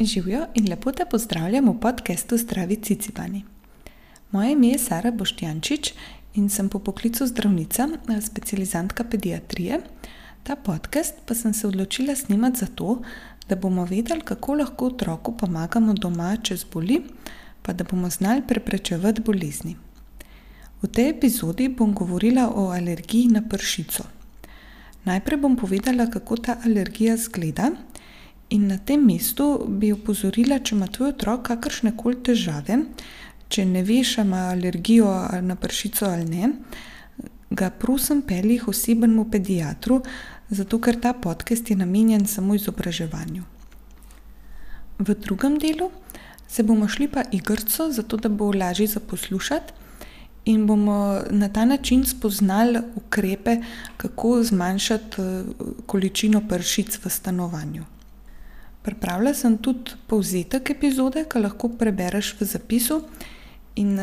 Živijo in lepo te pozdravljam v podkastu Zdravi Cicibani. Moje ime je Sara Boštjančič in sem po poklicu zdravnica, specializantka pediatrije. Ta podcast pa sem se odločila snemati zato, da bomo vedeli, kako lahko otroku pomagamo doma, če zboli, pa da bomo znali preprečevati bolezni. V tej epizodi bom govorila o alergiji na pršico. Najprej bom povedala, kako ta alergija izgleda. In na tem mestu bi opozorila, če ima tvoj otrok kakršne koli težave, če ne veš, ali ima alergijo na pršico ali ne, ga prosim, pelji k osebnemu pediatru, zato ker ta podcast je namenjen samo izobraževanju. V drugem delu se bomo šli pa igrico, zato da bo lažje za poslušati, in bomo na ta način spoznali ukrepe, kako zmanjšati količino pršic v stanovanju. Pripravila sem tudi povzetek epizode, ki lahko prebereš v zapisu, in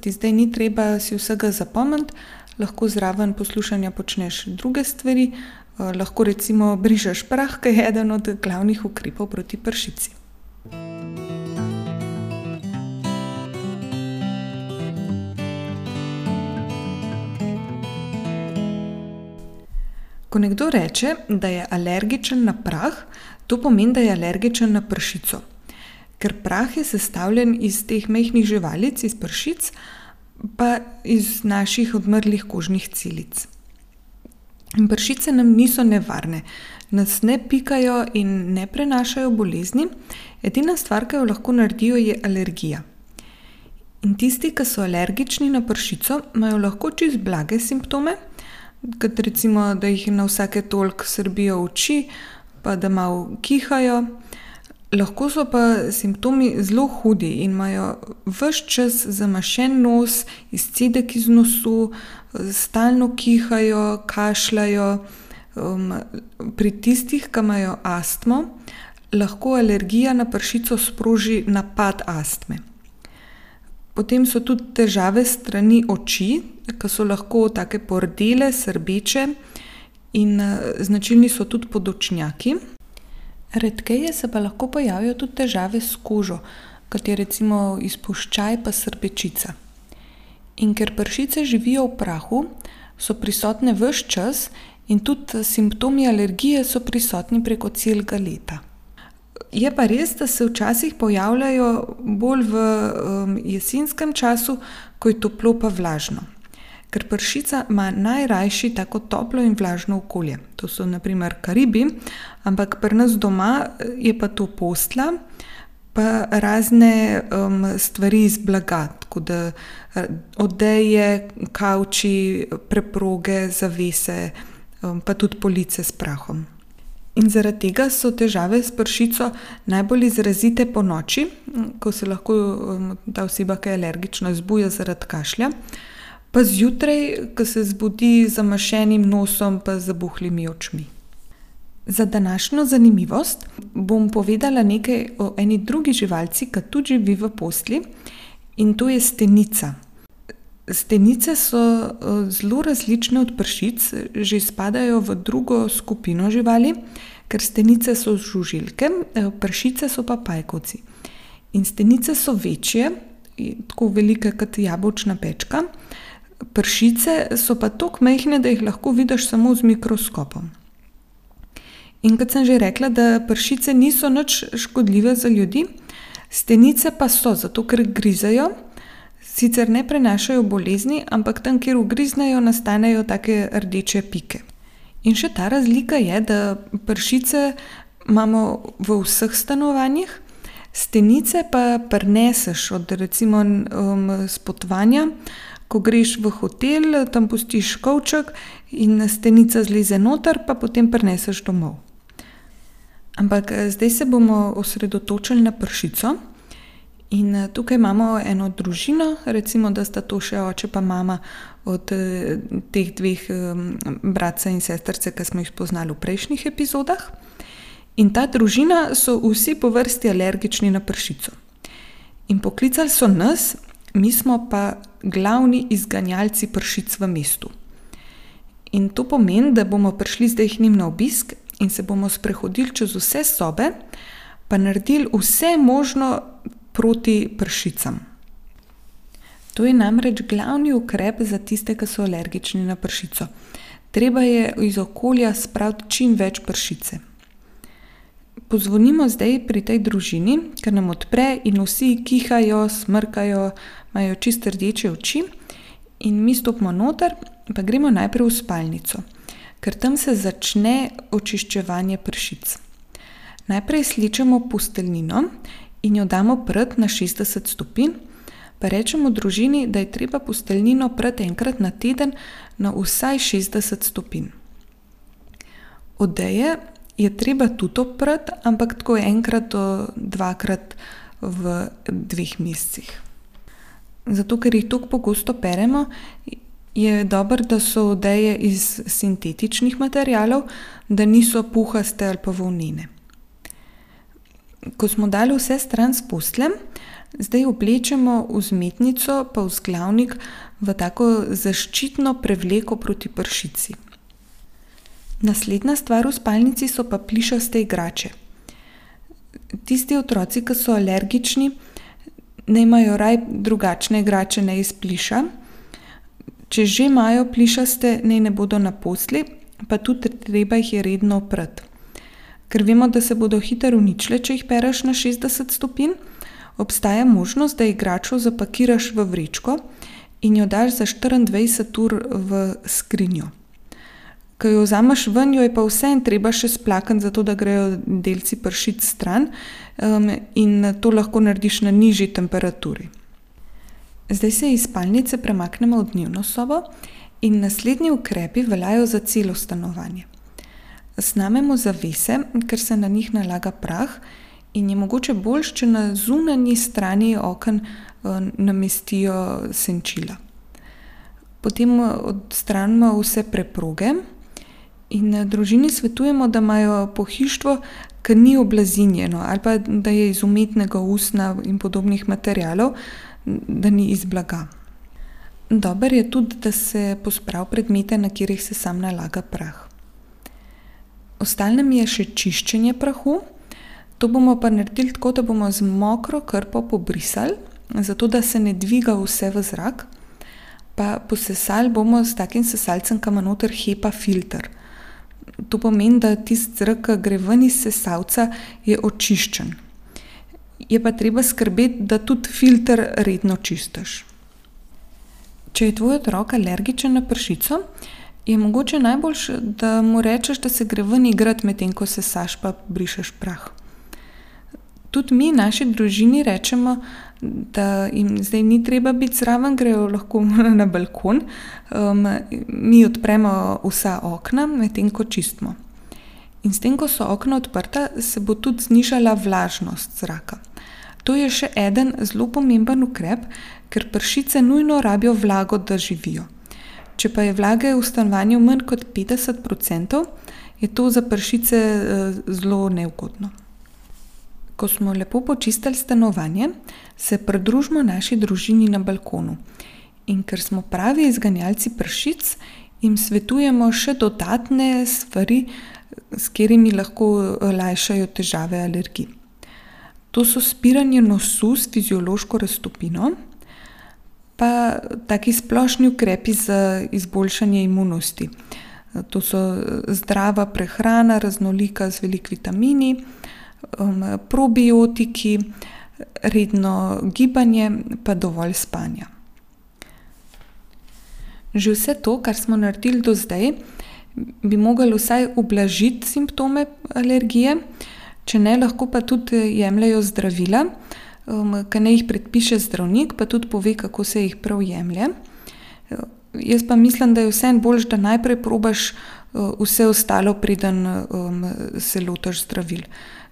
ti zdaj ni treba si vsega zapomniti, lahko zraven poslušanja počneš druge stvari, lahko recimo brišeš prah, ki je eden od glavnih ukrepov proti pršici. Ko nekdo reče, da je alergičen na prah, to pomeni, da je alergičen na pršico. Ker prah je sestavljen iz teh majhnih živalic, iz pršic, pa iz naših odmrlih kožnih celic. In pršice nam niso nevarne, nas ne pikajo in ne prenašajo bolezni, edina stvar, ki jo lahko naredijo, je alergija. In tisti, ki so alergični na pršico, imajo lahko čisto blage simptome, kot recimo, da jih na vsake toliko srbijo oči, pa da malo kihajo. Lahko so pa simptomi zelo hudi in imajo ves čas zamašen nos, izcedek iz nosu, stalno kihajo, kašljajo. pri tistih, ki imajo astmo, lahko alergija na pršico sproži napad astme. Potem so tudi težave strani oči, ki so lahko take pordele, srbeče, in značilni so tudi podočnjaki. Redkeje se pa lahko pojavijo tudi težave s kožo, kot je recimo izpuščaj pa srbečica. In ker pršice živijo v prahu, so prisotne ves čas in tudi simptomi alergije so prisotni preko celega leta. Je pa res, da se včasih pojavljajo bolj v jesenskem času, ko je toplo pa vlažno. Ker pršica ima najrajši tako toplo in vlažno okolje. To so na primer Karibi, ampak pri nas doma je pa to postelja pa razne stvari iz blaga, tako da odeje, kavči, preproge, zavese, pa tudi police s prahom. In zaradi tega so težave s pršico najbolj izrazite ponoči, ko se lahko ta oseba, ki je alergična, zbuja zaradi kašlja. Pa zjutraj, ko se zbudi z zamašenim nosom pa zabuhlimi očmi. Za današnjo zanimivost bom povedala nekaj o eni drugi živalici, ki tudi živi v postelji, in to je stenica. Stenice so zelo različne od pršic, že spadajo v drugo skupino živali, ker stenice so žuželke, pršice so pa pajkovci. In stenice so večje, tako velike kot jabolčna pečka, pršice so pa tako majhne, da jih lahko vidiš samo z mikroskopom. In kot sem že rekla, da pršice niso nič škodljive za ljudi, stenice pa so, zato ker grizejo, sicer ne prenašajo bolezni, ampak tam, kjer ugriznejo, nastanejo take rdeče pike. In še ta razlika je, da pršice imamo v vseh stanovanjih, stenice pa prineseš od recimo s potovanja, ko greš v hotel, tam pustiš kovček in stenica zleze noter, pa potem prineseš domov. Ampak zdaj se bomo osredotočili na pršico. In tukaj imamo eno družino, recimo, da sta to še oče pa mama od teh dveh bratca in sestrice, ki smo jih spoznali v prejšnjih epizodah. In ta družina so vsi po vrsti alergični na pršico. In poklicali so nas, mi smo pa glavni izganjalci pršic v mestu. In to pomeni, da bomo prišli zdaj k njim na obisk in se bomo sprehodili čez vse sobe, pa naredili vse možno proti pršicam. To je namreč glavni ukrep za tiste, ki so alergični na pršico. Treba je iz okolja spraviti čim več pršice. Pozvonimo zdaj pri tej družini, ke nam odpre in vsi kihajo, smrkajo, imajo čisto rdeče oči. In mi stopimo noter pa gremo najprej v spalnico. Ker tam se začne očiščevanje pršic. Najprej slečemo posteljnino in jo damo prati na šestdeset stopinj pa rečemo družini, da je treba posteljnino prati enkrat na teden na vsaj šestdeset stopinj. Odeje je treba tudi oprati, ampak tako enkrat do dvakrat v dveh mesecih. Zato ker jih toliko pogosto peremo, je dobro, da so odeje iz sintetičnih materialov, da niso puhaste ali pa volnene. Ko smo dali vse stran s postelje, zdaj oblečemo vzmetnico pa vzglavnik v tako zaščitno prevleko proti pršici. Naslednja stvar v spalnici so pa plišaste igrače. Tisti otroci, ke so alergični, naj imajo raje drugačne igrače, ne iz pliša. Če že imajo plišaste, naj ne bodo na postelji, pa tudi treba jih je redno prati. Ker vemo, da se bodo hitro uničile, če jih pereš na šestdeset stopinj, obstaja možnost, da igračo zapakiraš v vrečko in jo daš za štiriindvajset ur v skrinjo. Ke jo vzameš ven, jo je pa vseeno treba še splakniti, zato da grejo delci pršic stran. in to lahko narediš na nižji temperaturi. Zdaj se iz spalnice premaknemo v dnevno sobo in naslednji ukrepi veljajo za celo stanovanje. Snamemo zavese, ker se na njih nalaga prah in je mogoče boljše, če na zunanji strani oken, namestijo senčila. Potem odstranimo vse preproge in, družini svetujemo, da imajo pohištvo, ke ni oblazinjeno ali pa da je iz umetnega usnja in podobnih materialov, da ni iz blaga. Dobro je tudi, da se pospravi predmete, na katerih se samo nalaga prah. Ostalo nam je še čiščenje prahu. To bomo pa naredili tako, da bomo z mokro krpo pobrisali, zato da se ne dviga vse v zrak. Pa posesali bomo s takim sesalcem, ke ima noter HEPA-filter. To pomeni, da tisti zrak, ke gre ven iz sesalca, je očiščen. Je pa treba skrbeti, da tudi filter redno čistiš. Če je tvoj otrok alergičen na pršico, je mogoče najboljše, da mu rečeš, da se gre ven igrat, medtem ko sesaš pa brišeš prah. Tudi mi naši družini rečemo, da jim zdaj ni treba biti zraven, grejo lahko na balkon. mi odpremo vsa okna, medtem ko čistimo. In s tem, ko so okna odprta, se bo tudi znižala vlažnost zraka. To je še eden zelo pomemben ukrep, ker pršice nujno rabijo vlago, da živijo. Če pa je vlage v stanovanju manj kot petdeset procentov, je to za pršice, zelo neugodno. Ko smo lepo počistili stanovanje, se pridružimo naši družini na balkonu. In ker smo pravi izganjalci pršic, jim svetujemo še dodatne stvari, s katerimi lahko lajšajo težave alergij. To so spiranje nosu s fiziološko raztopino pa taki splošni ukrepi za izboljšanje imunosti. To so zdrava prehrana, raznolika z veliko vitamini, probiotiki, redno gibanje pa dovolj spanja. Že vse to, kar smo naredili do zdaj, bi moglo vsaj ublažiti simptome alergije. Če ne, lahko pa tudi jemljejo zdravila, ke naj jih predpiše zdravnik, pa tudi pove, kako se jih prav jemlje. jaz pa mislim, da je vseeno boljše, da najprej probaš, vse ostalo, preden, se lotiš zdravil.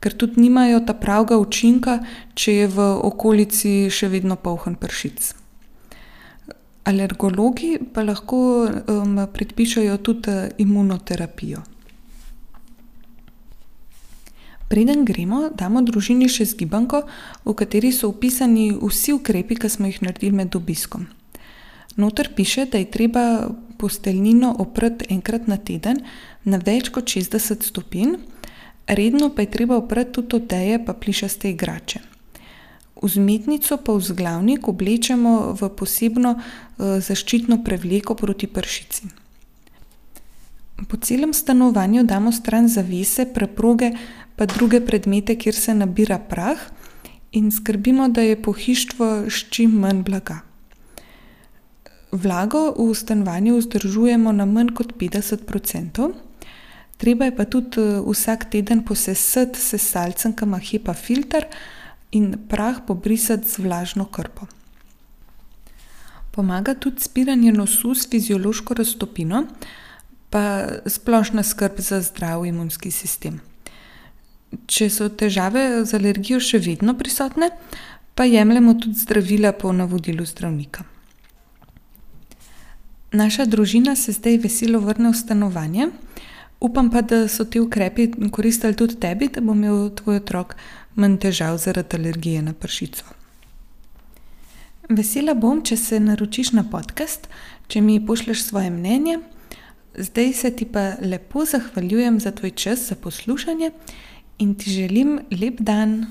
Ker tudi nimajo ta pravega učinka, če je v okolici še vedno polno pršic. Alergologi pa lahko, predpišejo tudi imunoterapijo. Preden gremo, damo družini še zgibanko, v kateri so opisani vsi ukrepi, ke smo jih naredili med obiskom. Noter piše, da je treba posteljnino oprati enkrat na teden na več kot šestdeset stopinj, Redno pa je treba oprati tudi odeje pa plišaste igrače. Vzmetnico pa vzglavnik oblečemo v posebno zaščitno prevleko proti pršici. Po celem stanovanju damo stran zavese, preproge pa druge predmete, kjer se nabira prah, in skrbimo, da je pohištvo s čim manj blaga. Vlago v stanovanju vzdržujemo na manj kot petdeset procentov. Treba je pa tudi vsak teden posesati s sesalcem, ke ima HEPA-filter, in prah pobrisati z vlažno krpo. Pomaga tudi spiranje nosu s fiziološko raztopino pa splošna skrb za zdrav imunski sistem. Če so težave z alergijo še vedno prisotne, pa jemljemo tudi zdravila po navodilu zdravnika. Naša družina se zdaj veselo vrne v stanovanje. Upam pa, da so ti ukrepi koristili tudi tebi, da bo imel tvoj otrok manj težav zaradi alergije na pršico. Vesela bom, če se naročiš na podcast, če mi pošlješ svoje mnenje. Zdaj se ti pa lepo zahvaljujem za tvoj čas za poslušanje in ti želim lep dan.